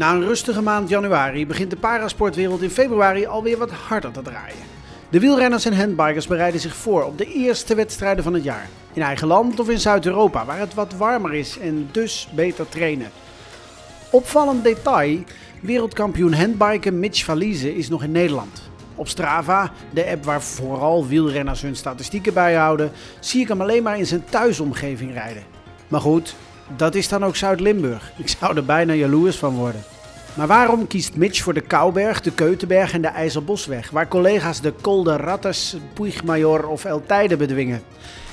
Na een rustige maand januari begint de parasportwereld in februari alweer wat harder te draaien. De wielrenners en handbikers bereiden zich voor op de eerste wedstrijden van het jaar. In eigen land of in Zuid-Europa, waar het wat warmer is en dus beter trainen. Opvallend detail: wereldkampioen handbiken Mitch Valise is nog in Nederland. Op Strava, de app waar vooral wielrenners hun statistieken bijhouden, zie ik hem alleen maar in zijn thuisomgeving rijden. Maar goed, dat is dan ook Zuid-Limburg. Ik zou er bijna jaloers van worden. Maar waarom kiest Mitch voor de Kouberg, de Keutenberg en de IJzerbosweg, waar collega's de Col Rattes, Puigmajor of El Tijde bedwingen?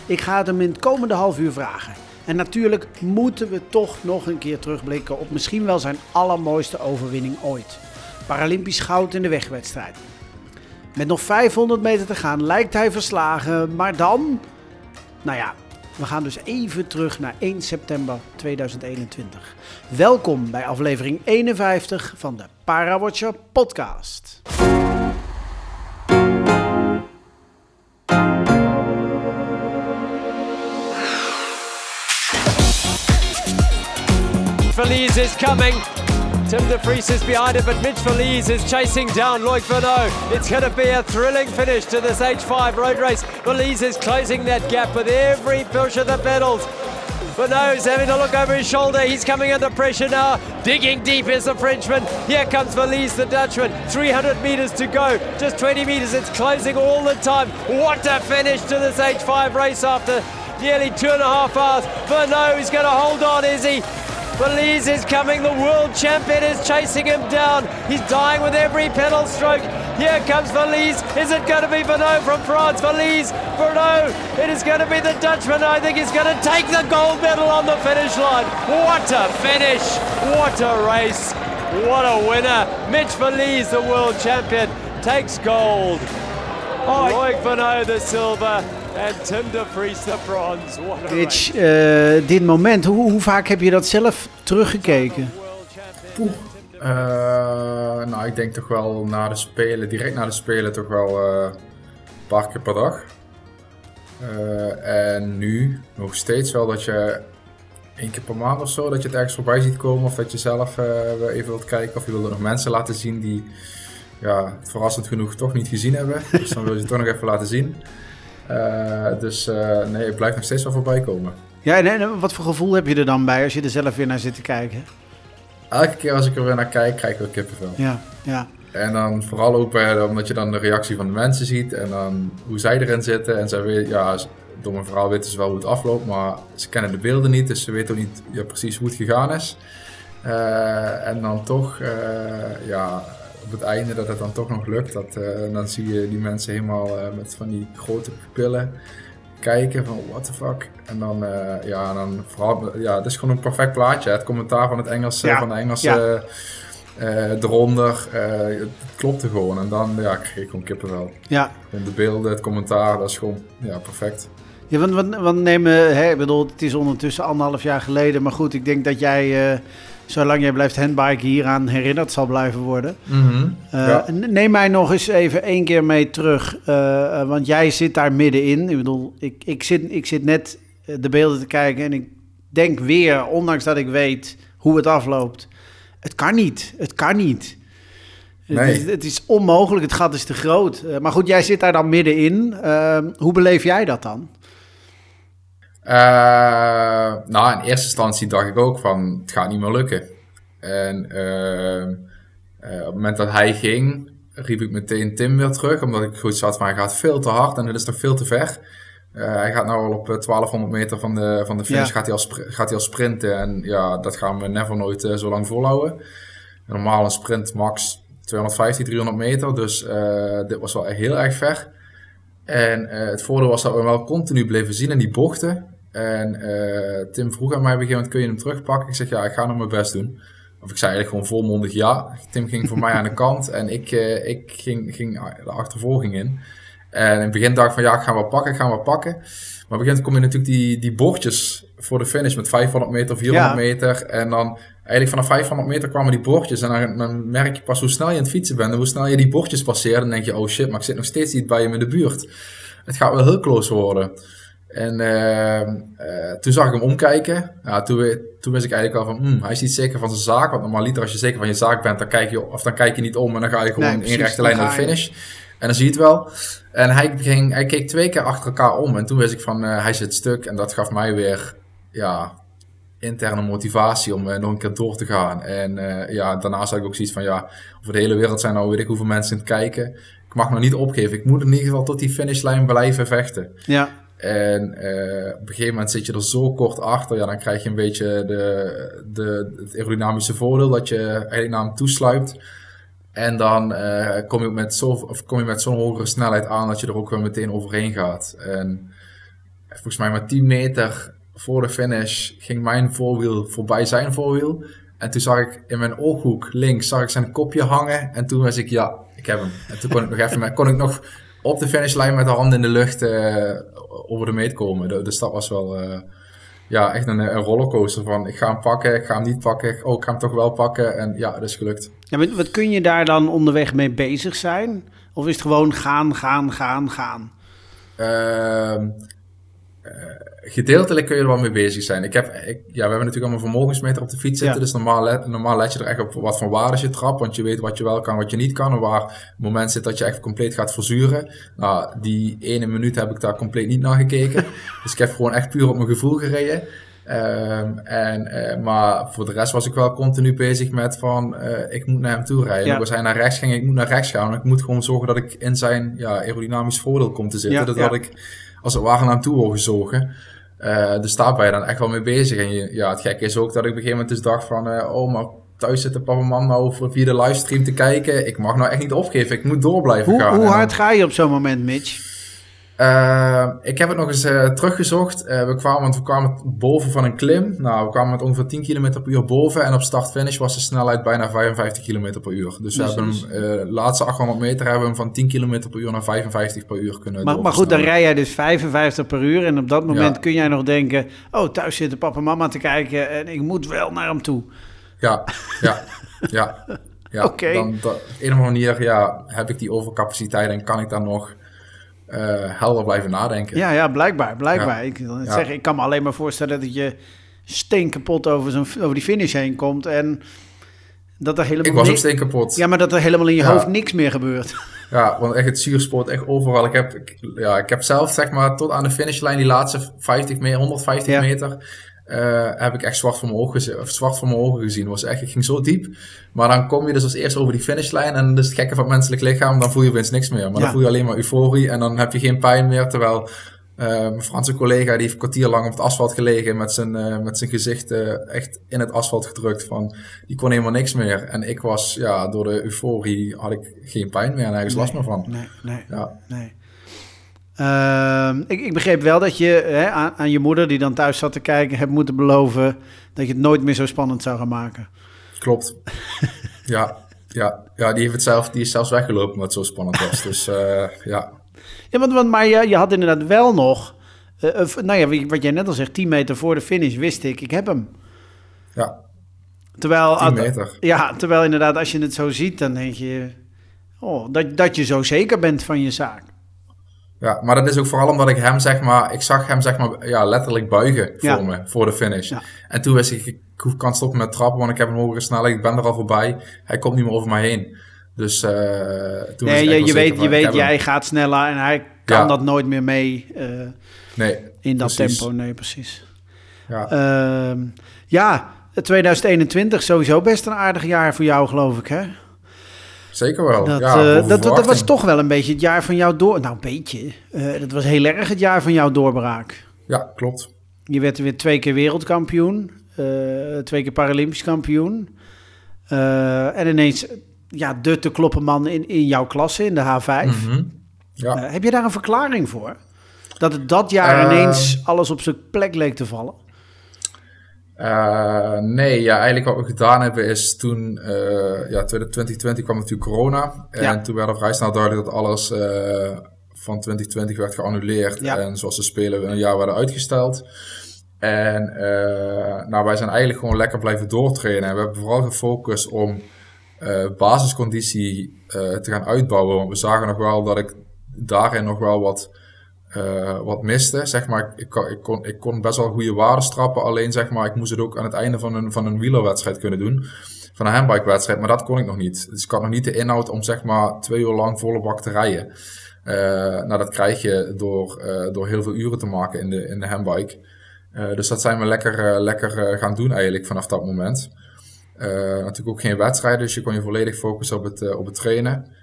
Ik ga het hem in het komende half uur vragen. En natuurlijk moeten we toch nog een keer terugblikken op misschien wel zijn allermooiste overwinning ooit. Paralympisch goud in de wegwedstrijd. Met nog 500 meter te gaan lijkt hij verslagen, maar dan... Nou ja, we gaan dus even terug naar 1 september 2021. Welkom bij aflevering 51 van de Parawatcher podcast. Feliz is coming. Tim de is behind it, but Mitch Feliz is chasing down Loic Vernot. It's going to be a thrilling finish to this H5 road race. Feliz is closing that gap with every push of the pedals. Vernot's having a look over his shoulder. He's coming under pressure now. Digging deep is the Frenchman. Here comes Feliz, the Dutchman. 300 meters to go. Just 20 meters. It's closing all the time. What a finish to this H5 race after nearly two and a half hours. Vernot is going to hold on, is he? Belize is coming, the world champion is chasing him down. He's dying with every pedal stroke. Here comes Valise. Is it going to be Vernot from France? Valise, Vernot. It is going to be the Dutchman. I think he's going to take the gold medal on the finish line. What a finish! What a race! What a winner! Mitch Valise, the world champion, takes gold. Oh, Loic Vernot, the silver. Mitch, uh, dit moment, hoe, hoe, vaak heb je dat zelf teruggekeken? Poeh. Uh, nou, ik denk toch wel na de Spelen, direct na de Spelen, toch wel uh, een paar keer per dag. en nu nog steeds wel dat je één keer per maand of zo, dat je het ergens voorbij ziet komen. Of dat je zelf even wilt kijken of je wilt er nog mensen laten zien die ja, verrassend genoeg toch niet gezien hebben. Dus dan wil je het toch nog even laten zien. Uh, dus uh, nee, het blijft nog steeds wel voorbij komen. Ja, en, wat voor gevoel heb je er dan bij als je er zelf weer naar zit te kijken? Elke keer als ik er weer naar kijk, krijg ik wel kippenvel. Ja, ja. En dan vooral ook bij, omdat je dan de reactie van de mensen ziet en dan hoe zij erin zitten. En zij weten, ja, door mijn verhaal weten ze wel hoe het afloopt, maar ze kennen de beelden niet, dus ze weten ook niet ja, precies hoe het gegaan is. Uh, en dan toch, ja, op het einde dat het dan toch nog lukt, dat, uh, dan zie je die mensen helemaal uh, met van die grote pupillen kijken van what the fuck. En dan, uh, ja, dan vooral, ja, het is gewoon een perfect plaatje. Het commentaar van het Engels, ja. van de Engelse ja. eronder, het klopte gewoon. En dan ja, kreeg ik gewoon kippenvel. Ja. En de beelden, het commentaar, dat is gewoon ja, perfect. Ja, want, want, want nemen, hè, ik bedoel, het is ondertussen anderhalf jaar geleden, maar goed, ik denk dat jij zolang jij blijft handbiken hieraan herinnerd zal blijven worden. Mm -hmm. uh, ja. Neem mij nog eens even één keer mee terug, uh, want jij zit daar middenin. Ik bedoel, ik, ik, zit, ik zit net de beelden te kijken en ik denk weer, ondanks dat ik weet hoe het afloopt, het kan niet, het kan niet. Nee. Het, is, het, is, onmogelijk, het gat is te groot. Uh, maar goed, jij zit daar dan middenin. hoe beleef jij dat dan? Uh, nou, in eerste instantie dacht ik ook van, het gaat niet meer lukken. En uh, uh, op het moment dat hij ging, riep ik meteen Tim weer terug, omdat ik goed zat van, hij gaat veel te hard en het is nog veel te ver. hij gaat nou al op 1200 meter van de, van de finish, ja. gaat, hij al gaat hij al sprinten. En ja, dat gaan we never nooit zo lang volhouden. Normaal een sprint max 250, 300 meter, dus dit was wel heel erg ver. En het voordeel was dat we hem wel continu bleven zien in die bochten. En uh, Tim vroeg aan mij op een gegeven moment, kun je hem terugpakken? Ik zeg, ja, ik ga nog mijn best doen. Of ik zei eigenlijk gewoon volmondig ja. Tim ging voor mij aan de kant en ik, uh, ik ging, ging de achtervolging in. En in het begin dacht ik van, ja, ik ga wel pakken, ik ga wel pakken. Maar op een gegeven moment kom je natuurlijk die, die bordjes voor de finish met 500 meter, 400 ja. meter. En dan eigenlijk vanaf 500 meter kwamen die bordjes. En dan, dan, merk je pas hoe snel je aan het fietsen bent en hoe snel je die bordjes passeert. Dan denk je, oh shit, maar ik zit nog steeds niet bij hem in de buurt. Het gaat wel heel close worden. En ehm, eh, toen zag ik hem omkijken. Ja, toen, toen wist ik eigenlijk al van, hmm, hij is niet zeker van zijn zaak. Want normaliter als je zeker van je zaak bent, dan kijk je, of dan kijk je niet om en dan ga je gewoon in rechte lijn naar de finish. En dan zie je het wel. En hij, ging, hij keek twee keer achter elkaar om. En toen wist ik van, uh, hij zit stuk. En dat gaf mij weer, ja, interne motivatie om uh, nog een keer door te gaan. En uh, ja, daarnaast had ik ook zoiets van, ja, over de hele wereld zijn nou weet ik hoeveel mensen in het kijken. Ik mag nog niet opgeven. Ik moet in ieder geval tot die finishlijn blijven vechten. Ja. En uh, op een gegeven moment zit je er zo kort achter, ja, dan krijg je een beetje de, de, het aerodynamische voordeel dat je eigenlijk naar hem toesluipt. En dan uh, kom je met zo'n hogere snelheid aan dat je er ook weer meteen overheen gaat. En volgens mij maar 10 meter voor de finish ging mijn voorwiel voorbij zijn voorwiel. En toen zag ik in mijn ooghoek links zag ik zijn kopje hangen. En toen was ik, ja, ik heb hem. En toen kon ik nog even, kon ik nog op de finishlijn met de hand in de lucht uh, over de meet komen. Dus dat was wel uh, ja, echt een, een, rollercoaster van ik ga hem pakken, ik ga hem niet pakken, oh ik ga hem toch wel pakken en ja, dat is gelukt. Ja, wat, wat kun je daar dan onderweg mee bezig zijn? Of is het gewoon gaan, gaan, gaan, gaan? Uh, gedeeltelijk kun je er wel mee bezig zijn. Ik heb, ik, ja, we hebben natuurlijk allemaal vermogensmeter op de fiets zitten. Ja. Dus normaal let, normaal let je er echt op wat voor waardes je trapt. Want je weet wat je wel kan, wat je niet kan. En waar het moment zit dat je echt compleet gaat verzuren. Nou, die ene minuut heb ik daar compleet niet naar gekeken. dus ik heb gewoon echt puur op mijn gevoel gereden. Um, en, uh, maar voor de rest was ik wel continu bezig met van, uh, ik moet naar hem toe rijden. Ja. Als hij naar rechts ging, ik moet naar rechts gaan. Ik moet gewoon zorgen dat ik in zijn ja, aerodynamisch voordeel kom te zitten. Ja, dat ja. ik als het ware naar hem toe gezogen. Uh, dus daar ben je dan echt wel mee bezig. En je, ja, het gekke is ook dat ik op een gegeven moment dus dacht van... Uh, oh, maar thuis zit de papa man nou via de livestream te kijken. Ik mag nou echt niet opgeven. Ik moet door blijven hoe, gaan. Hoe hard dan, ga je op zo'n moment, Mitch? Uh, ik heb het nog eens teruggezocht. we, kwamen, want we kwamen boven van een klim. Nou, we kwamen met ongeveer 10 km per uur boven. En op start-finish was de snelheid bijna 55 km per uur. Dus we Dus- hebben hem, de laatste 800 meter hebben we hem van 10 km per uur naar 55 per uur kunnen Maar, maar goed, dan rij jij dus 55 per uur. En op dat moment Ja. kun jij nog denken... Oh, thuis zitten papa en mama te kijken en ik moet wel naar hem toe. Ja, ja, ja. ja. Oké. Dan, dan, op een of andere manier ja, heb ik die overcapaciteit en kan ik dan nog eh, helder blijven nadenken. Ja, ja, blijkbaar, blijkbaar. Ja. Ik, wil net Ja. zeggen, ik kan me alleen maar voorstellen dat je steenkapot over, zo'n, over die finish heen komt. En dat er helemaal ik was ook niks... steen kapot. Ja, maar dat er helemaal in je Ja. hoofd niks meer gebeurt. Ja, want echt het zuurspoort echt overal. Ik heb, ik, ja, ik heb zelf zeg maar tot aan de finishlijn die laatste 50 meter, 150 Ja. meter, eh, heb ik echt zwart voor mijn ogen gezien. Of zwart voor mijn ogen gezien. Was echt, ik ging zo diep. Maar dan kom je dus als eerste over die finishlijn en dat is het gekke van het menselijk lichaam. Dan voel je opeens niks meer. Maar Ja. dan voel je alleen maar euforie en dan heb je geen pijn meer. Terwijl eh, mijn Franse collega die heeft een kwartier lang op het asfalt gelegen met zijn, eh, met zijn gezicht echt in het asfalt gedrukt. Van, die kon helemaal niks meer. En ik was, ja, door de euforie had ik geen pijn meer en nergens last meer van. Nee, nee, Ja. nee. Ehm, ik, ik begreep wel dat je hè, aan, aan je moeder, die dan thuis zat te kijken, hebt moeten beloven dat je het nooit meer zo spannend zou gaan maken. Klopt. ja, ja, ja, die heeft het zelf, die is zelfs weggelopen omdat het zo spannend was. Dus eh, ja, Ja, want, want, maar je, je had inderdaad wel nog, eh, nou ja, wat jij net al zegt, 10 meter voor de finish wist ik, ik heb hem. ja, Terwijl, 10 meter. Ja, terwijl inderdaad, als je het zo ziet, dan denk je, oh, dat, dat je zo zeker bent van je zaak. Ja, maar dat is ook vooral omdat ik hem zeg maar, ik zag hem zeg maar, ja, letterlijk buigen voor Ja. me, voor de finish. Ja. En toen wist ik, ik kan stoppen met trappen, want ik heb een hogere snelheid, ik ben er al voorbij. Hij komt niet meer over mij heen. Dus eh toen was ik Nee, je, weet, van, je weet hem. jij gaat sneller en hij kan Ja. dat nooit meer mee eh, Nee, in dat precies. tempo. Nee, precies. Ja. Ehm, ja, 2021 sowieso best een aardig jaar voor jou, geloof ik, hè? Zeker wel. Dat, ja, eh, dat, dat was toch wel een beetje het jaar van jouw door... Nou, een beetje. Eh, dat was heel erg het jaar van jouw doorbraak. Ja, klopt. Je werd weer twee keer wereldkampioen. eh, twee keer Paralympisch kampioen. En ineens, ja, de te kloppen man in, in jouw klasse, in de H5. Mhm. Ja. Heb je daar een verklaring voor? Dat het dat jaar ineens alles op zijn plek leek te vallen? Eh, nee, ja, eigenlijk wat we gedaan hebben is toen, eh ja, 2020 kwam natuurlijk corona. En Ja. toen werd er vrij snel duidelijk dat alles eh, van 2020 werd geannuleerd. Ja. En zoals de Spelen een jaar werden uitgesteld. En nou, wij zijn eigenlijk gewoon lekker blijven doortrainen. En we hebben vooral gefocust om basisconditie te gaan uitbouwen. Want we zagen nog wel dat ik daarin nog wel wat uh, wat miste. Zeg maar, ik, ik, kon, ik kon best wel goede waarden trappen. Alleen zeg maar, ik moest het ook aan het einde van een, van een wielerwedstrijd kunnen doen. Van een handbikewedstrijd. Maar dat kon ik nog niet. Dus ik had nog niet de inhoud om zeg maar twee uur lang volle bak te rijden. Uh, nou, dat krijg je door, uh, door heel veel uren te maken in de, in de handbike. dus dat zijn we lekker, lekker gaan doen eigenlijk vanaf dat moment. natuurlijk ook geen wedstrijden, dus je kon je volledig focussen op het, op het trainen.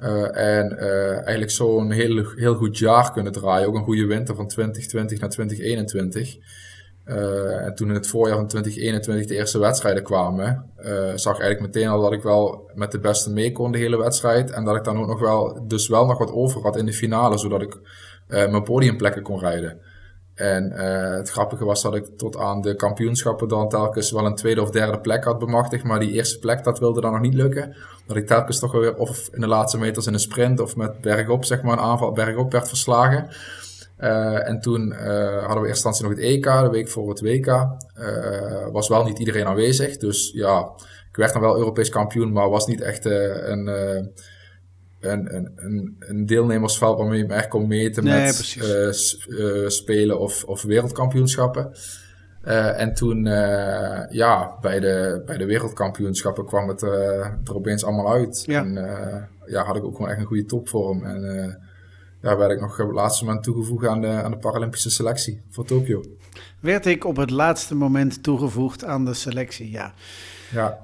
Uh, en uh, eigenlijk zo'n heel, heel goed jaar kunnen draaien. Ook een goede winter van 2020 naar 2021. Uh, en toen in het voorjaar van 2021 de eerste wedstrijden kwamen, zag eigenlijk meteen al dat ik wel met de beste mee kon de hele wedstrijd. En dat ik dan ook nog wel, dus wel nog wat over had in de finale, zodat ik mijn podiumplekken kon rijden. En uh, het grappige was dat ik tot aan de kampioenschappen dan telkens wel een tweede of derde plek had bemachtigd. Maar die eerste plek, dat wilde dan nog niet lukken. Dat ik telkens toch weer of in de laatste meters in een sprint of met bergop, zeg maar, een aanval bergop werd verslagen. Uh, en toen uh, hadden we eerst instantie nog het EK, de week voor het WK. Was wel niet iedereen aanwezig. Dus ja, ik werd dan wel Europees kampioen, maar was niet echt een een, een, een, deelnemersveld waarmee je echt kon meten met uh, spelen of, of wereldkampioenschappen. Uh, en toen, ja, bij de, bij de wereldkampioenschappen kwam het er opeens allemaal uit. Ja. En ja, had ik ook gewoon echt een goede topvorm. En daar werd ik nog op het laatste moment toegevoegd aan de, aan de Paralympische selectie voor Tokio. Werd ik op het laatste moment toegevoegd aan de selectie, ja. Ja.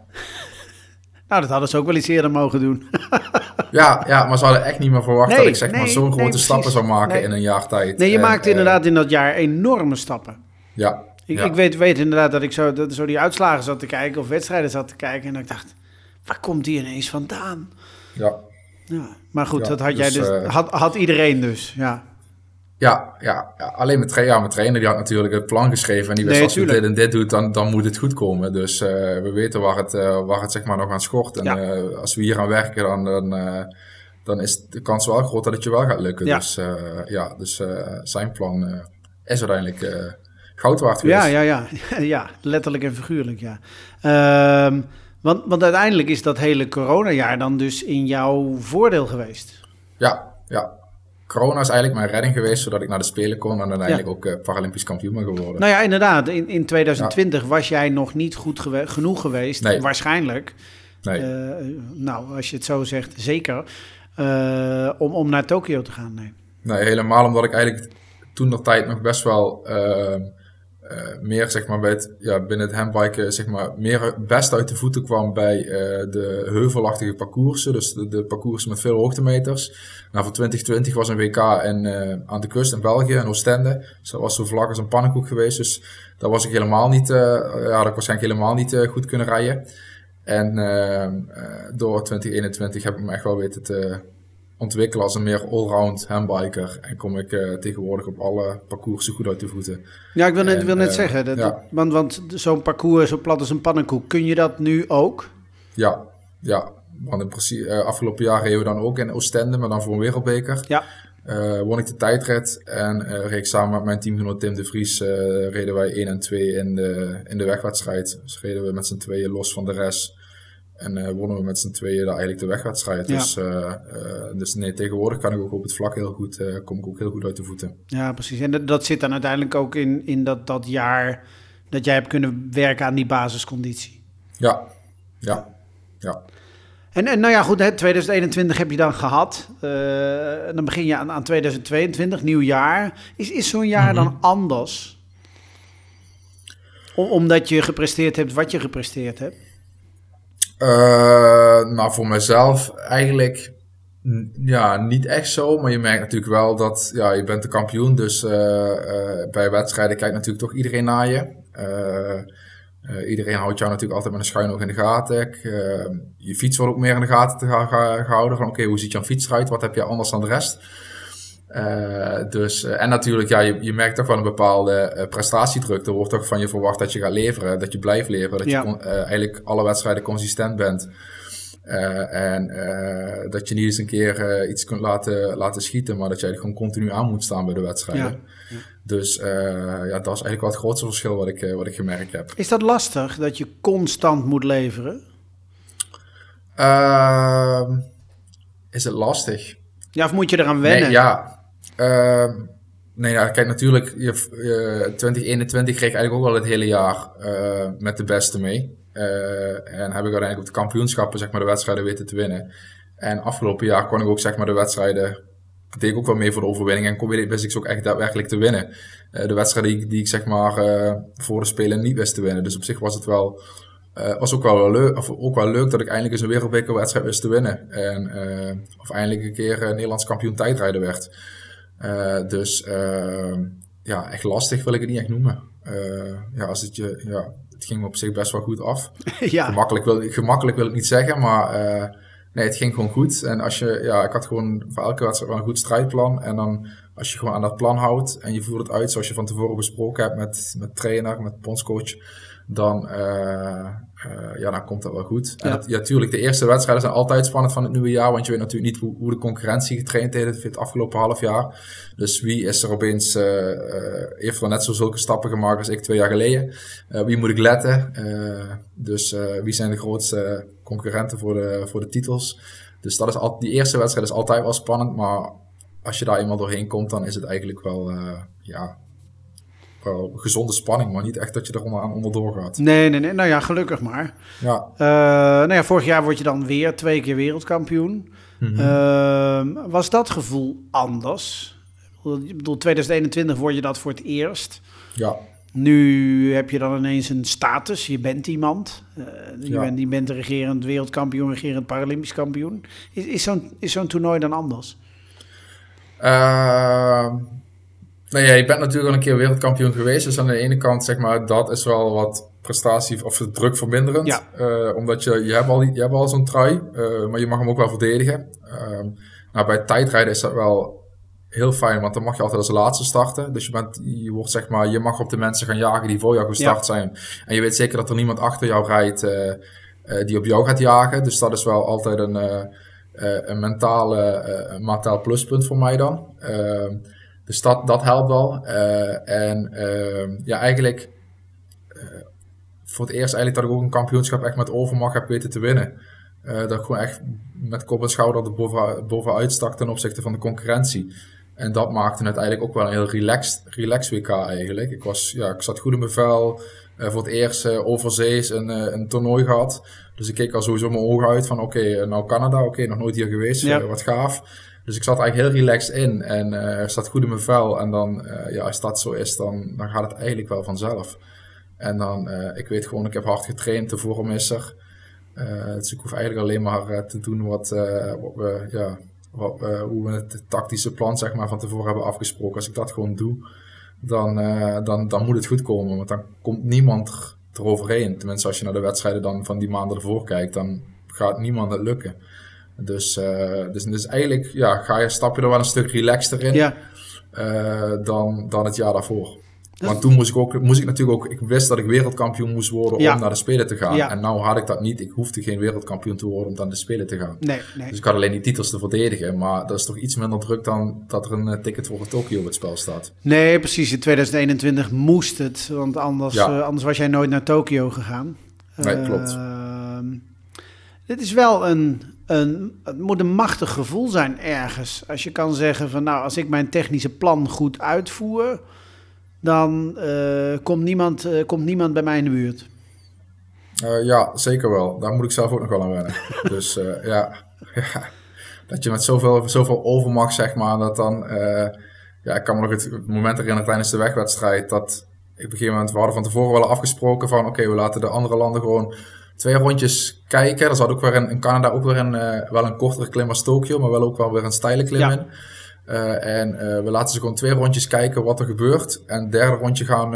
nou, dat hadden ze ook wel iets eerder mogen doen. Ja, ja, maar ze hadden echt niet meer verwacht dat ik zeg maar zo'n grote stappen zou maken in een jaar tijd. Nee, je maakte eh, inderdaad in dat jaar enorme stappen. Ja. Ik, ik weet, weet, inderdaad dat ik zo, dat, zo die uitslagen zat te kijken of wedstrijden zat te kijken en dat ik dacht, waar komt die ineens vandaan? Ja. ja maar goed, dat had jij dus, uh, had, had iedereen dus, ja. Ja, ja, ja, alleen mijn, tra ja, mijn trainer die had natuurlijk het plan geschreven. En die wist als je dit en dit doet, dan, dan moet het goed komen. Dus uh, we weten waar het, uh, waar het zeg maar nog aan schort. En ja. uh, als we hier aan werken, dan, dan, dan is de kans wel groot dat het je wel gaat lukken. Ja. Dus ja, dus zijn plan is uiteindelijk goud waard geweest. Ja, ja, ja. ja, letterlijk en figuurlijk, ja. Ehm, want, want uiteindelijk is dat hele coronajaar dan dus in jouw voordeel geweest. Ja, ja corona is eigenlijk mijn redding geweest, zodat ik naar de Spelen kon en uiteindelijk ook uh, Paralympisch kampioen ben geworden. Nou ja, inderdaad. In, in 2020 was jij nog niet goed genoeg geweest, nee. waarschijnlijk. Nee. Uh, nou, als je het zo zegt, zeker. Uh, om, om naar Tokio te gaan, nee. Nee, helemaal omdat ik eigenlijk toen nog tijd nog best wel meer zeg maar, bij het, ja, binnen het handbiken zeg maar, meer best uit de voeten kwam bij uh, de heuvelachtige parcoursen. Dus de, de parcoursen met veel hoogtemeters. Nou, voor 2020 was een WK in, uh, aan de kust in België, in Oostende. Dus dat was zo vlak als een pannenkoek geweest. Dus daar was ik helemaal niet, ja, had ik waarschijnlijk helemaal niet goed kunnen rijden. En door 2021 heb ik me echt wel weten te ontwikkelen als een meer allround handbiker. En kom ik uh, tegenwoordig op alle parcoursen goed uit de voeten. Ja, ik wil net, wil net uh, zeggen, dat, ja. want, want zo'n parcours zo plat als een pannenkoek, kun je dat nu ook? Ja, ja. Want in principe, uh, afgelopen jaar reden we dan ook in Oostende, maar dan voor een wereldbeker. Ja. won ik de tijdrit en reed ik samen met mijn teamgenoot Tim de Vries, reden wij 1 en 2 in de, in de wegwedstrijd. Dus reden we met z'n tweeën los van de rest. En uh, wonnen we met z'n tweeën eigenlijk de wegwedstrijd. Ja. Dus, uh, uh, dus nee, tegenwoordig kan ik ook op het vlak heel goed, kom ik ook heel goed uit de voeten. Ja, precies. En dat, dat zit dan uiteindelijk ook in, in dat, dat jaar dat jij hebt kunnen werken aan die basisconditie. Ja, ja, ja. En, en nou ja, goed, hè, 2021 heb je dan gehad. dan begin je aan, aan 2022, nieuw jaar. Is, is zo'n jaar mm -hmm. dan anders? omdat je gepresteerd hebt wat je gepresteerd hebt? Uh, nou, voor mezelf eigenlijk ja, niet echt zo. Maar je merkt natuurlijk wel dat ja, je bent de kampioen. Dus uh, uh, bij wedstrijden kijkt natuurlijk toch iedereen naar je. iedereen houdt jou natuurlijk altijd met een schuin oog in de gaten. je fiets wordt ook meer in de gaten te gehouden. Oké, hoe ziet jouw fiets eruit? Wat heb je anders dan de rest? Uh, dus, uh, en natuurlijk, ja, je, je merkt toch wel een bepaalde uh, prestatiedruk. Er wordt toch van je verwacht dat je gaat leveren, dat je blijft leveren, dat ja. je eigenlijk alle wedstrijden consistent bent. en dat je niet eens een keer iets kunt laten, laten schieten, maar dat je eigenlijk gewoon continu aan moet staan bij de wedstrijden. Ja. Ja. Dus ja, dat is eigenlijk wel het grootste verschil wat ik, wat ik gemerkt heb. Is dat lastig, dat je constant moet leveren? Ehm, is het lastig? Ja, of moet je eraan wennen? Nee, ja, Uh, Nee, ja, kijk, natuurlijk, je, je 2021 kreeg eigenlijk ook wel het hele jaar uh, met de beste mee. Uh, en heb ik uiteindelijk op de kampioenschappen zeg maar, de wedstrijden weten te winnen. En afgelopen jaar kon ik ook zeg maar, de wedstrijden, deed ik ook wel mee voor de overwinning. En kon, wist ik ze ook echt daadwerkelijk te winnen. Uh, de wedstrijden die, die ik zeg maar, voor de Spelen niet wist te winnen. Dus op zich was het wel, was ook wel, leuk, of ook wel leuk dat ik eindelijk eens een wereldbekerwedstrijd wist te winnen. En, of eindelijk een keer Nederlands kampioen tijdrijden werd. Uh, dus uh, ja, echt lastig wil ik het niet echt noemen. Uh, ja, als het, je, ja, het ging me op zich best wel goed af. ja. gemakkelijk, wil, gemakkelijk wil ik niet zeggen, maar nee, het ging gewoon goed. En als je, ja, ik had gewoon voor elke wedstrijd wel een goed strijdplan. En dan als je gewoon aan dat plan houdt en je voert het uit zoals je van tevoren besproken hebt met, met trainer, met bondscoach dan, uh, uh, ja, dan komt dat wel goed. Ja. En dat, ja, tuurlijk, de eerste wedstrijden zijn altijd spannend van het nieuwe jaar, want je weet natuurlijk niet hoe, hoe de concurrentie getraind heeft het afgelopen half jaar. Dus wie is er opeens, uh, heeft er net zo zulke stappen gemaakt als ik twee jaar geleden? wie moet ik letten? dus wie zijn de grootste concurrenten voor de, voor de titels? Dus dat is al, die eerste wedstrijd is altijd wel spannend, maar als je daar eenmaal doorheen komt, dan is het eigenlijk wel, ja, wel gezonde spanning, maar niet echt dat je er aan onderdoor gaat. Nee, nee, nee. Nou ja, gelukkig maar. Ja. Uh, nou ja, vorig jaar word je dan weer twee keer wereldkampioen. Mm -hmm. was dat gevoel anders? Ik bedoel, 2021 word je dat voor het eerst. Ja. Nu heb je dan ineens een status. Je bent iemand. Uh, je, ja. bent, je bent de regerend wereldkampioen, regerend Paralympisch kampioen. Is, is zo'n is zo'n toernooi dan anders? Uh, nou ja, je bent natuurlijk al een keer wereldkampioen geweest. Dus aan de ene kant, zeg maar, dat is wel wat prestatie of druk verminderend. Ja. Uh, omdat je, je hebt al, je hebt al zo'n trui, uh, maar je mag hem ook wel verdedigen. Uh, nou, bij tijdrijden is dat wel heel fijn, want dan mag je altijd als laatste starten. Dus je, bent, je, wordt, zeg maar, je mag op de mensen gaan jagen die voor jou gestart ja. zijn. En je weet zeker dat er niemand achter jou rijdt uh, die op jou gaat jagen. Dus dat is wel altijd een, een mentale, mentaal pluspunt voor mij dan. Ehm, dus dat, dat helpt wel. Uh, en uh, ja, eigenlijk uh, voor het eerst eigenlijk dat ik ook een kampioenschap echt met overmacht heb weten te winnen. dat ik gewoon echt met kop en schouder er boven, bovenuit stak ten opzichte van de concurrentie. En dat maakte het eigenlijk ook wel een heel relaxed, relaxed WK eigenlijk. Ik, was, ja, ik zat goed in mijn vel. voor het eerst overzees een, een toernooi gehad. Dus ik keek al sowieso mijn ogen uit van oké, okay, nou Canada, oké, okay, nog nooit hier geweest, ja. wat gaaf. Dus ik zat eigenlijk heel relaxed in en uh, zat goed in mijn vel. En dan, uh, ja, als dat zo is, dan, dan gaat het eigenlijk wel vanzelf. En dan, uh, ik weet gewoon, ik heb hard getraind, de vorm is er. dus ik hoef eigenlijk alleen maar te doen wat, wat we, ja, wat, hoe we het tactische plan zeg maar, van tevoren hebben afgesproken. Als ik dat gewoon doe, dan, dan, dan moet het goed komen. Want dan komt niemand eroverheen. Tenminste, als je naar de wedstrijden dan van die maanden ervoor kijkt, dan gaat niemand het lukken. Dus, uh, dus, dus eigenlijk ja, ga je, stap je er wel een stuk relaxter in ja. uh, dan, dan het jaar daarvoor. Want toen moest ik, ook, moest ik natuurlijk ook, ik wist dat ik wereldkampioen moest worden om naar de Spelen te gaan. Ja. En nou had ik dat niet. Ik hoefde geen wereldkampioen te worden om naar de Spelen te gaan. Nee, nee. Dus ik had alleen die titels te verdedigen. Maar dat is toch iets minder druk dan dat er een uh, ticket voor Tokio op het spel staat. Nee, precies. In 2021 moest het. Want anders, ja. uh, anders was jij nooit naar Tokio gegaan. Nee, klopt. Ehm, dit is wel een, een, het moet een machtig gevoel zijn ergens. Als je kan zeggen van nou, als ik mijn technische plan goed uitvoer, dan uh, komt, niemand, uh, komt niemand bij mij in de buurt. Uh, ja, zeker wel. Daar moet ik zelf ook nog wel aan wennen. dus ja, ja, dat je met zoveel, zoveel overmacht, zeg maar, dat dan... ja, ik kan me nog het, het moment herinneren tijdens de wegwedstrijd dat... Ik op een gegeven moment, we hadden van tevoren wel afgesproken van... Oké, we laten de andere landen gewoon twee rondjes kijken. Er zat ook weer in, in Canada ook weer een, uh, wel een kortere klim als Tokio, maar wel ook wel weer een steile klim ja. in. Uh, en uh, we laten ze gewoon twee rondjes kijken wat er gebeurt. En het derde rondje gaan,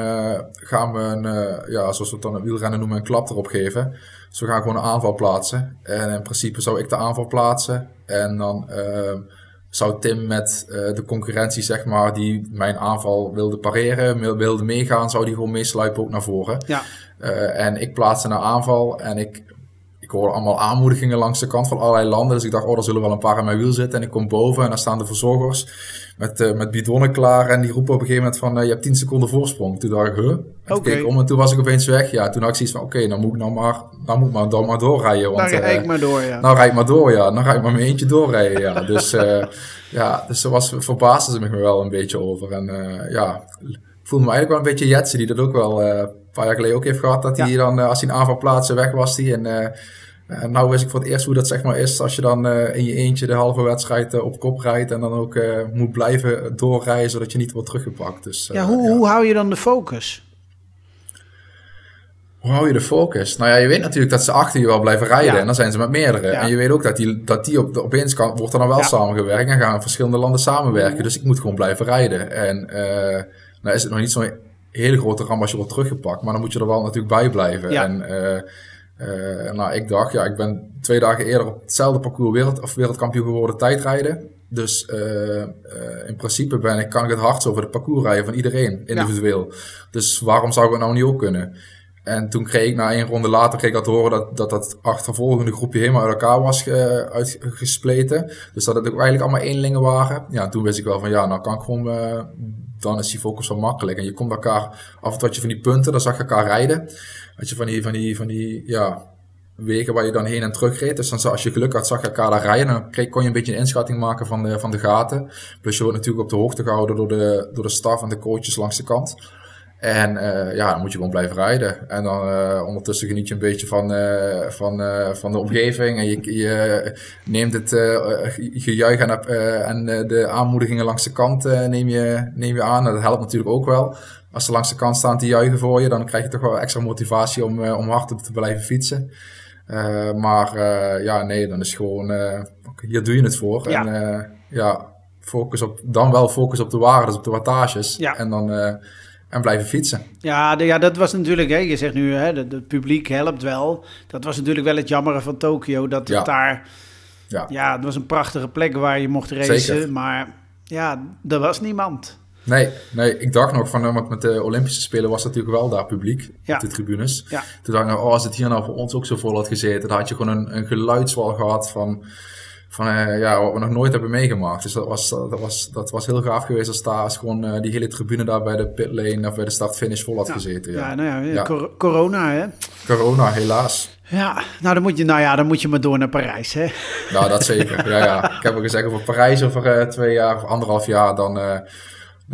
gaan we een, ja, zoals we het dan een wielrennen noemen, een klap erop geven. Dus we gaan gewoon een aanval plaatsen. En in principe zou ik de aanval plaatsen. En dan zou Tim met de concurrentie, zeg maar, die mijn aanval wilde pareren, wilde meegaan, zou die gewoon meesluipen ook naar voren. Ja. Uh, en ik plaatste een aanval en ik, ik hoorde allemaal aanmoedigingen langs de kant van allerlei landen. Dus ik dacht, oh, er zullen wel een paar aan mijn wiel zitten. En ik kom boven en daar staan de verzorgers met, uh, met bidonnen klaar. En die roepen op een gegeven moment van, uh, je hebt 10 seconden voorsprong. Toen dacht ik, huh? Keek om en toen was ik opeens weg. Ja, toen had ik zoiets van, oké, dan moet ik nou maar, dan moet ik maar, dan maar doorrijden. Want, Daar rijd eh, ik maar door, ja. nou rijd ik maar door, ja. Dan ga ik maar mijn eentje doorrijden, ja. Dus, eh ja, dus daar was, verbaasde ze me wel een beetje over. En eh ja, ik voelde me eigenlijk wel een beetje Jetsen, die dat ook wel eh, paar jaar geleden ook heeft gehad. Dat hij Ja. dan, eh, als hij een aanval plaatste, weg was hij. En eh, en nou wist ik voor het eerst hoe dat zeg maar is als je dan eh, in je eentje de halve wedstrijd op kop rijdt. En dan ook moet blijven doorrijden, zodat je niet wordt teruggepakt. Dus, Ja, hoe, hoe hou je dan de focus? Hoe hou je de focus? Nou ja, je weet natuurlijk dat ze achter je wel blijven rijden. Ja. En dan zijn ze met meerdere. Ja. En je weet ook dat die, dat die op de, opeens kan, wordt er dan wel Ja. samengewerkt. En gaan verschillende landen samenwerken. Dus ik moet gewoon blijven rijden. En eh nou is het nog niet zo'n hele grote ramp als je wordt teruggepakt. Maar dan moet je er wel natuurlijk bij blijven. Ja. En eh, eh, nou, ik dacht, ja, ik ben twee dagen eerder op hetzelfde parcours wereld, of wereldkampioen geworden tijdrijden. Dus eh, in principe ben ik, kan ik het hardst over het parcours rijden van iedereen, individueel. Dus waarom zou ik het nou niet ook kunnen? En toen kreeg ik na één ronde later kreeg ik te horen dat dat, dat achtervolgende groepje helemaal uit elkaar was ge, uitgespleten. Dus dat het ook eigenlijk allemaal eenlingen waren. Ja, en toen wist ik wel van ja, nou kan ik gewoon, eh, dan is die focus wel makkelijk. En je komt elkaar, af en toe je van die punten, dan zag je elkaar rijden. Had je van die, van die, van die, ja, wegen waar je dan heen en terug reed. Dus dan, als je geluk had, zag je elkaar daar rijden. Dan kreeg, kon je een beetje een inschatting maken van de, van de gaten. Plus je wordt natuurlijk op de hoogte gehouden door de, door de staf en de coaches langs de kant. En eh, ja, dan moet je gewoon blijven rijden. En dan eh, ondertussen geniet je een beetje van, eh, van, van de omgeving. En je, je neemt het gejuich en, en de aanmoedigingen langs de kant neem, je, neem je aan. En dat helpt natuurlijk ook wel. Als ze langs de kant staan te juichen voor je, dan krijg je toch wel extra motivatie om, om hard te blijven fietsen. Maar ja, nee, dan is gewoon, hier doe je het voor. Ja. En ja, focus op, dan wel focus op de waarde, dus op de wattages. Ja. En dan en blijven fietsen. Ja, de- ja, dat was natuurlijk, hè, je zegt nu, hè, het publiek helpt wel. Dat was natuurlijk wel het jammere van Tokio, dat het Ja. daar, Ja. ja, het was een prachtige plek waar je mocht racen, Zeker. maar ja, er was niemand. Nee, nee, ik dacht nog van, want met de Olympische Spelen was natuurlijk wel daar publiek Ja. op de tribunes. Ja. Toen dacht ik, nou, oh, als het hier nou voor ons ook zo vol had gezeten, dan had je gewoon een, een geluidswal gehad van, van eh, ja, wat we nog nooit hebben meegemaakt. Dus dat was, dat was, dat was heel gaaf geweest als daar als gewoon eh, die hele tribune daar bij de pitlane of bij de start-finish vol had gezeten. Ja, Ja. nou ja, Ja. cor- corona, hè. Corona, helaas. Ja, nou dan moet je, nou ja, dan moet je maar door naar Parijs, hè. Nou, dat zeker. ja, ja. Ik heb al gezegd, over Parijs over eh, twee jaar of anderhalf jaar, dan, nou,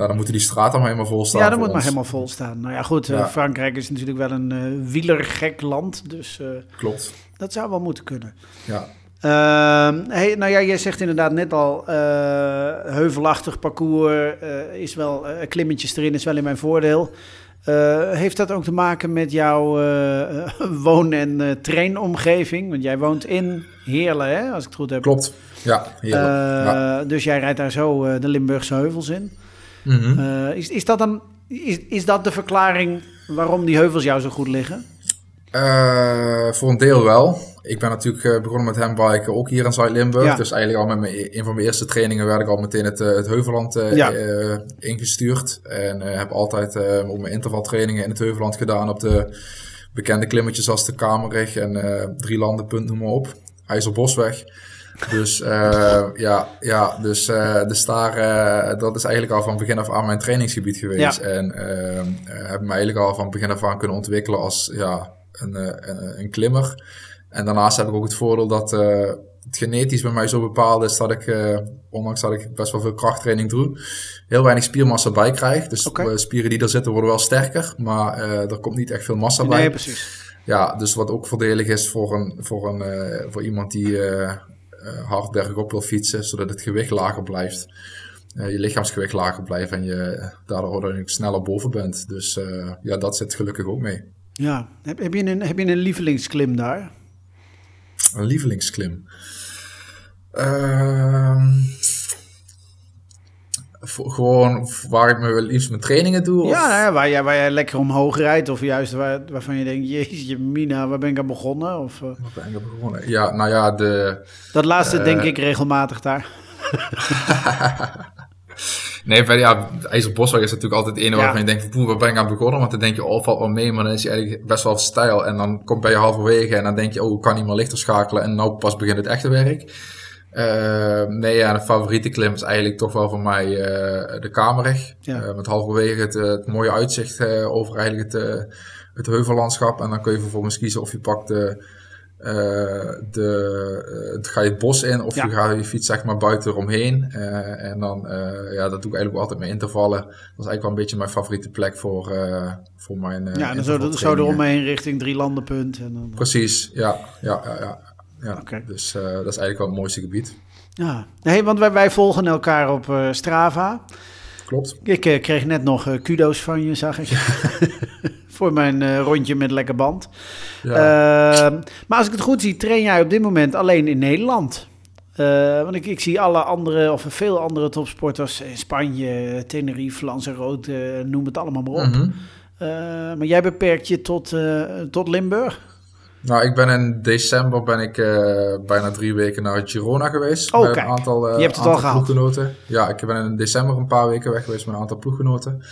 dan moeten die straten allemaal helemaal vol staan Ja, voor moet maar ons. helemaal vol staan. Nou ja, goed, Ja. Frankrijk is natuurlijk wel een wielergek land, dus Klopt, dat zou wel moeten kunnen. ja. Ehm, hey, nou ja, jij zegt inderdaad net al, eh, heuvelachtig parcours eh, is wel, eh, klimmetjes erin is wel in mijn voordeel. Heeft dat ook te maken met jouw eh, woon- en eh, trainomgeving? Want jij woont in Heerlen, hè, als ik het goed heb. Klopt, ja. heerlijk. Ja. Dus jij rijdt daar zo de Limburgse heuvels in. Mhm. Is, is, dat dan, is, is dat de verklaring waarom die heuvels jou zo goed liggen? Voor een deel wel. Ik ben natuurlijk eh, begonnen met handbiken ook hier in Zuid-Limburg. Ja. Dus eigenlijk al met mijn, een van mijn eerste trainingen werd ik al meteen het, eh, het Heuvelland eh, Ja. ingestuurd. En heb altijd ook mijn intervaltrainingen in het Heuvelland gedaan op de bekende klimmetjes als de Kamerig en Drie Landen, punt, noem maar op. IJzerbosweg. Dus ja, ja, dus, eh, dus daar, dat is eigenlijk al van begin af aan mijn trainingsgebied geweest. Ja. En eh, eh, heb me eigenlijk al van begin af aan kunnen ontwikkelen als ja, een, een, een klimmer. En daarnaast heb ik ook het voordeel dat eh, het genetisch bij mij zo bepaald is dat ik, eh, ondanks dat ik best wel veel krachttraining doe, heel weinig spiermassa bij krijg. Dus de spieren die er zitten worden wel sterker, maar eh, er komt niet echt veel massa bij. Nee, precies. Ja, dus wat ook voordelig is voor, een, voor, een, eh, voor iemand die eh eh, hard bergop wil fietsen, zodat het gewicht lager blijft. Eh, je lichaamsgewicht lager blijft en je daardoor ook sneller boven bent. Dus eh, ja, dat zit gelukkig ook mee. Ja. Heb, heb, je een, heb je een lievelingsklim daar? Een lievelingsklim. Ehm, gewoon waar ik me wel liefst mijn trainingen doe? Of? Ja, nou ja, waar, jij, waar jij lekker omhoog rijdt. Of juist waar, waarvan je denkt, jeetje mina, waar ben ik aan begonnen? Of, eh, Waar ben ik op begonnen? Ja, nou ja, de, dat laatste Eh. denk ik regelmatig daar. Nee, bij, ja, IJzerbosweg is natuurlijk altijd het ene Ja. waarvan je denkt, poeh, waar ben ik aan begonnen? Want dan denk je, oh, valt wel mee, maar dan is hij eigenlijk best wel stijl. En dan komt bij je halverwege en dan denk je, oh, ik kan niet meer lichter schakelen. En nou pas begint het echte werk. Eh, nee, ja, de favoriete klim is eigenlijk toch wel voor mij eh, de Kamerig. Ja. Eh, met halverwege het, eh, het mooie uitzicht over eigenlijk het, het heuvellandschap. En dan kun je vervolgens kiezen of je pakt de, de, eh, ga je het bos in of Ja. je gaat je fiets zeg maar buiten eromheen. Eh, en dan, eh, ja, dat doe ik eigenlijk altijd met intervallen. Dat is eigenlijk wel een beetje mijn favoriete plek voor, eh, voor mijn eh Ja, en dan zo, zo intervaltrainingen. eromheen richting drie landenpunt. En dan, Precies, ja. ja, ja, ja. ja. Dus eh, dat is eigenlijk wel het mooiste gebied. ja. Nee, want wij, wij volgen elkaar op eh, Strava. Klopt. Ik eh, kreeg net nog eh, kudo's van je, zag ik. Voor mijn eh, rondje met lekker band. Ja. Ehm, maar als ik het goed zie, train jij op dit moment alleen in Nederland. Eh, want ik, ik zie alle andere, of veel andere topsporters in Spanje, Tenerife, Lanzarote, noem het allemaal maar op. Mhm. Eh, maar jij beperkt je tot, tot Limburg? Nou, ik ben in december ben ik bijna drie weken naar Girona geweest. Oh, met kijk. een aantal, Je hebt het aantal al ploeggenoten. Ja, ik ben in december een paar weken weg geweest met een aantal ploeggenoten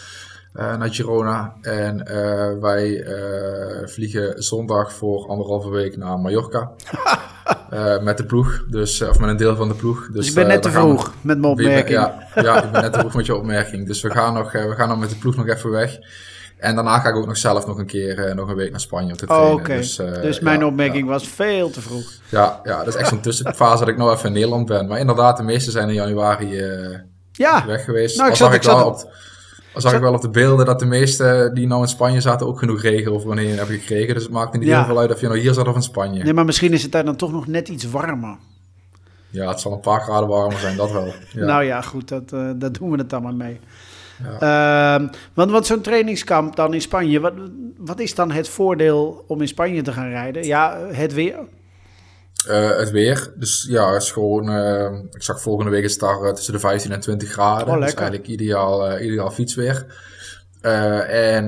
naar Girona. En eh, wij eh, vliegen zondag voor anderhalve week naar Mallorca. Eh, met de ploeg, dus, eh, of met een deel van de ploeg. Dus, Dus ik ben eh, net te vroeg met mijn opmerking. Ja, ja, ik ben net te vroeg met je opmerking. Dus we gaan, nog, eh, we gaan nog met de ploeg nog even weg. En daarna ga ik ook nog zelf nog een keer eh, nog een week naar Spanje om te Oh, trainen. Dus, eh, dus mijn ja, opmerking was veel te vroeg. ja, ja, dat is echt zo'n tussenfase dat ik nog even in Nederland ben. Maar inderdaad, de meeste zijn in januari eh, Ja, weg geweest. Nou, ik zat- zag, ik ik, wel zat- op, al zag ik wel op de beelden dat de meesten die nou in Spanje zaten ook genoeg regen of wanneer hebben gekregen. Dus het maakte niet Ja. heel veel uit of je nou hier zat of in Spanje. nee, maar misschien is het daar dan toch nog net iets warmer. Ja, het zal een paar graden warmer zijn, dat wel. Ja. Nou ja, goed, dat, eh dat doen we het dan maar mee. Ehm, want want zo'n trainingskamp dan in Spanje, wat, wat is dan het voordeel om in Spanje te gaan rijden? Ja, het weer. Eh, het weer. Dus ja, het is gewoon. eh, ik zag volgende week het daar tussen de 15 en 20 graden. Oh, dus eigenlijk ideaal, eh, ideaal fietsweer. En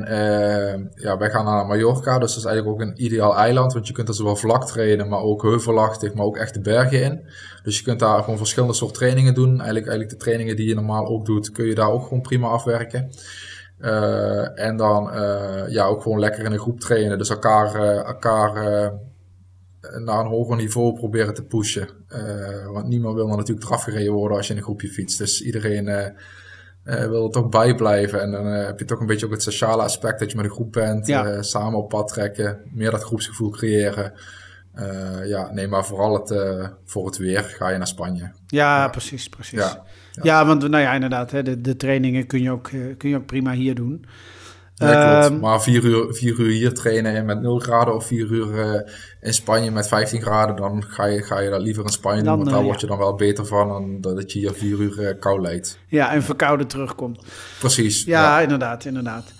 ja, wij gaan naar Mallorca, dus dat is eigenlijk ook een ideaal eiland. Want je kunt er zowel vlak trainen, maar ook heuvelachtig, maar ook echt de bergen in. Dus je kunt daar gewoon verschillende soort trainingen doen. Eigenlijk, eigenlijk de trainingen die je normaal ook doet, kun je daar ook gewoon prima afwerken. En dan ja, ook gewoon lekker in een groep trainen. Dus elkaar, elkaar naar een hoger niveau proberen te pushen. Eh, want niemand wil natuurlijk eraf gereden worden als je in een groepje fietst. Dus iedereen eh, eh, wil er toch bij blijven. En dan heb je toch een beetje ook het sociale aspect dat je met een groep bent. Ja. samen op pad trekken. Meer dat groepsgevoel creëren. Ja, nee, maar vooral het, voor het weer ga je naar Spanje. Ja, precies, precies. Ja, Ja, want nou ja, inderdaad, hè, de, de trainingen kun je, ook, kun je ook prima hier doen. Ja, klopt. Ehm, Maar vier uur, vier uur hier trainen met 0 graden of vier uur eh, in Spanje met 15 graden, dan ga je, ga je dat liever in Spanje Dan, doen, want daar eh, word je dan wel beter van dan dat je hier vier uur eh, kou leidt. Ja, en verkouden terugkomt. Precies. Ja, inderdaad, inderdaad.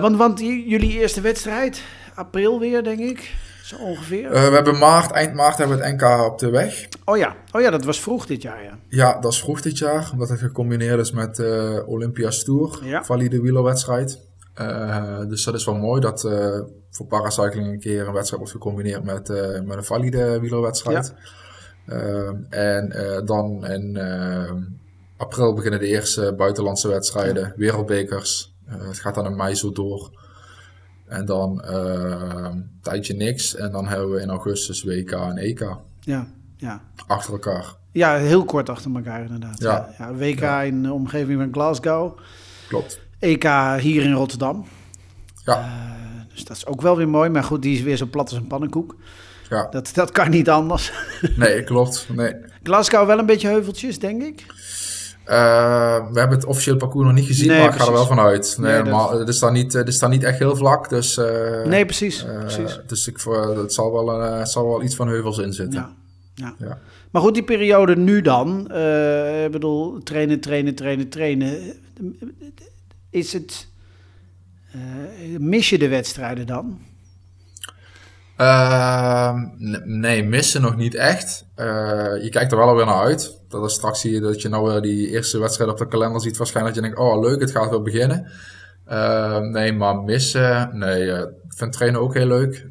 Want, want jullie eerste wedstrijd, april weer, denk ik, zo ongeveer. We hebben maart, eind maart hebben we het NK op de weg. oh ja, oh ja, dat was vroeg dit jaar, ja. Ja, dat is vroeg dit jaar, omdat het gecombineerd is met Olympia's Tour, valide wielerwedstrijd. Eh, dus dat is wel mooi dat eh, voor paracycling een keer een wedstrijd wordt gecombineerd met, eh, met een valide wielerwedstrijd. En dan in april beginnen de eerste buitenlandse wedstrijden, wereldbekers. Eh, het gaat dan in mei zo door. En dan een tijdje niks. En dan hebben we in augustus WK en EK Ja, ja. achter elkaar. Ja, heel kort achter elkaar inderdaad. Ja. Ja. Ja, WK in de omgeving van Glasgow. Klopt. EK hier in Rotterdam. Ja, Dus dat is ook wel weer mooi. Maar goed, die is weer zo plat als een pannenkoek. ja. Dat, dat kan niet anders. Nee, klopt. Nee. Glasgow wel een beetje heuveltjes, denk ik. Eh, we hebben het officieel parcours nog niet gezien, Nee, maar ik ga er wel precies. van uit. Nee, maar het is dan niet, het is niet echt heel vlak, dus, eh, Nee, precies. eh, precies. dus ik, voor- het zal wel, eh, zal wel iets van heuvels in zitten. Ja, ja. Ja. Maar goed, die periode nu dan. eh, ik bedoel, trainen, trainen, trainen, trainen. Is het... eh, mis je de wedstrijden dan? Ehm, nee, missen nog niet echt. Eh, je kijkt er wel alweer naar uit. Dat is straks zie je dat je nou weer die eerste wedstrijd op de kalender ziet. Waarschijnlijk dat je denkt, oh leuk, het gaat weer beginnen. Ehm, nee, maar missen, nee. eh, ik vind trainen ook heel leuk.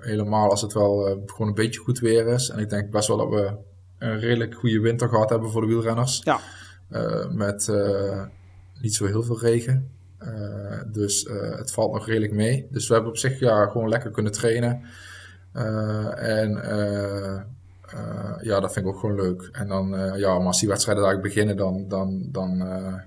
Helemaal als het wel gewoon een beetje goed weer is. En ik denk best wel dat we een redelijk goede winter gehad hebben voor de wielrenners. Ja. met niet zo heel veel regen. Eh, dus eh, het valt nog redelijk mee. Dus we hebben op zich ja, gewoon lekker kunnen trainen. Eh, en ja, dat vind ik ook gewoon leuk. En dan, ja, maar als die wedstrijden daar beginnen, dan, dan, dan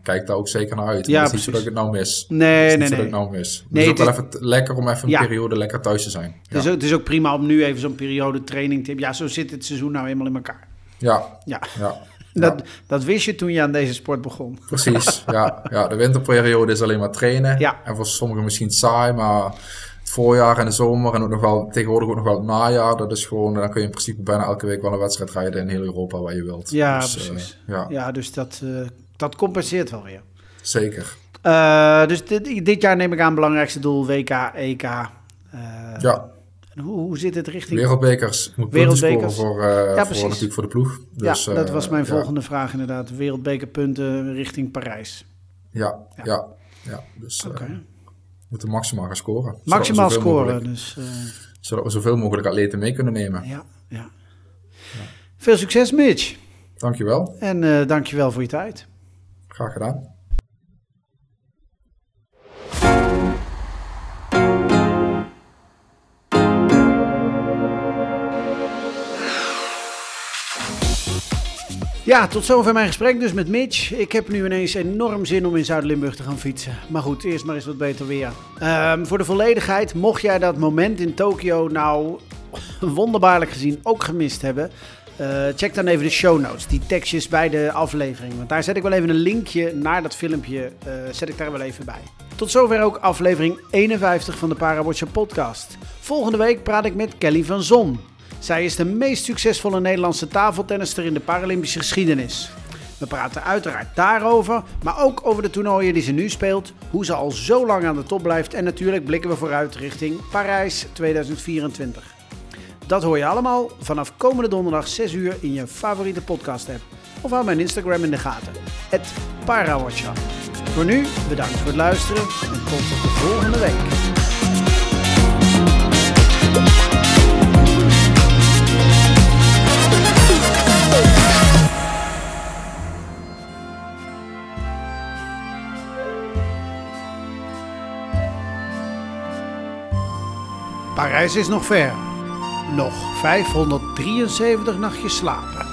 kijk ik daar ook zeker naar uit. Ja, het is niet zo dat precies. ik het nou mis. Nee, het is nee, nee. dat ik nou mis. Nee, het is ook wel even lekker om even een Ja. periode lekker thuis te zijn. Het, is Ja, ook, het is ook prima om nu even zo'n periode training te hebben. Ja, zo zit het seizoen nou eenmaal in elkaar. ja, Ja, ja. Dat, dat wist je toen je aan deze sport begon. Precies, ja. ja. De winterperiode is alleen maar trainen. Ja. En voor sommigen misschien saai, maar het voorjaar en de zomer en ook nog wel, tegenwoordig ook nog wel het najaar, dat is gewoon, dan kun je in principe bijna elke week wel een wedstrijd rijden in heel Europa waar je wilt. Ja, Dus, eh, precies. ja, Ja, dus dat, eh, dat compenseert wel weer. zeker. Eh, dus dit, dit jaar neem ik aan belangrijkste doel WK, EK. Ja, Hoe, hoe zit het richting... wereldbekers. Moet Wereldbekers. voor, eh, Ja, voor, natuurlijk voor de ploeg. Dus, ja, dat eh, was mijn volgende vraag inderdaad. Wereldbekerpunten richting Parijs. Ja, Ja. ja, ja. Dus eh, moeten maximaal gaan scoren. Maximaal scoren. mogelijk- Dus, zodat we zoveel mogelijk atleten mee kunnen nemen. ja, ja. Veel succes, Mitch. Dankjewel, En eh dankjewel voor je tijd. graag gedaan. Ja, tot zover mijn gesprek dus met Mitch. Ik heb nu ineens enorm zin om in Zuid-Limburg te gaan fietsen. Maar goed, eerst maar eens wat beter weer. Ehm, voor de volledigheid, mocht jij dat moment in Tokio nou wonderbaarlijk gezien ook gemist hebben... eh, check dan even de show notes, die tekstjes bij de aflevering. Want daar zet ik wel even een linkje naar dat filmpje, eh, zet ik daar wel even bij. Tot zover ook aflevering 51 van de Parawatcher podcast. Volgende week praat ik met Kelly van Zon. Zij is de meest succesvolle Nederlandse tafeltennister in de Paralympische geschiedenis. We praten uiteraard daarover, maar ook over de toernooien die ze nu speelt, hoe ze al zo lang aan de top blijft en natuurlijk blikken we vooruit richting Parijs 2024. Dat hoor je allemaal vanaf komende donderdag 6 uur in je favoriete podcast app. Of hou mijn Instagram in de gaten. Het. Voor nu, bedankt voor het luisteren en tot de volgende week. Parijs is nog ver. Nog 573 nachtjes slapen.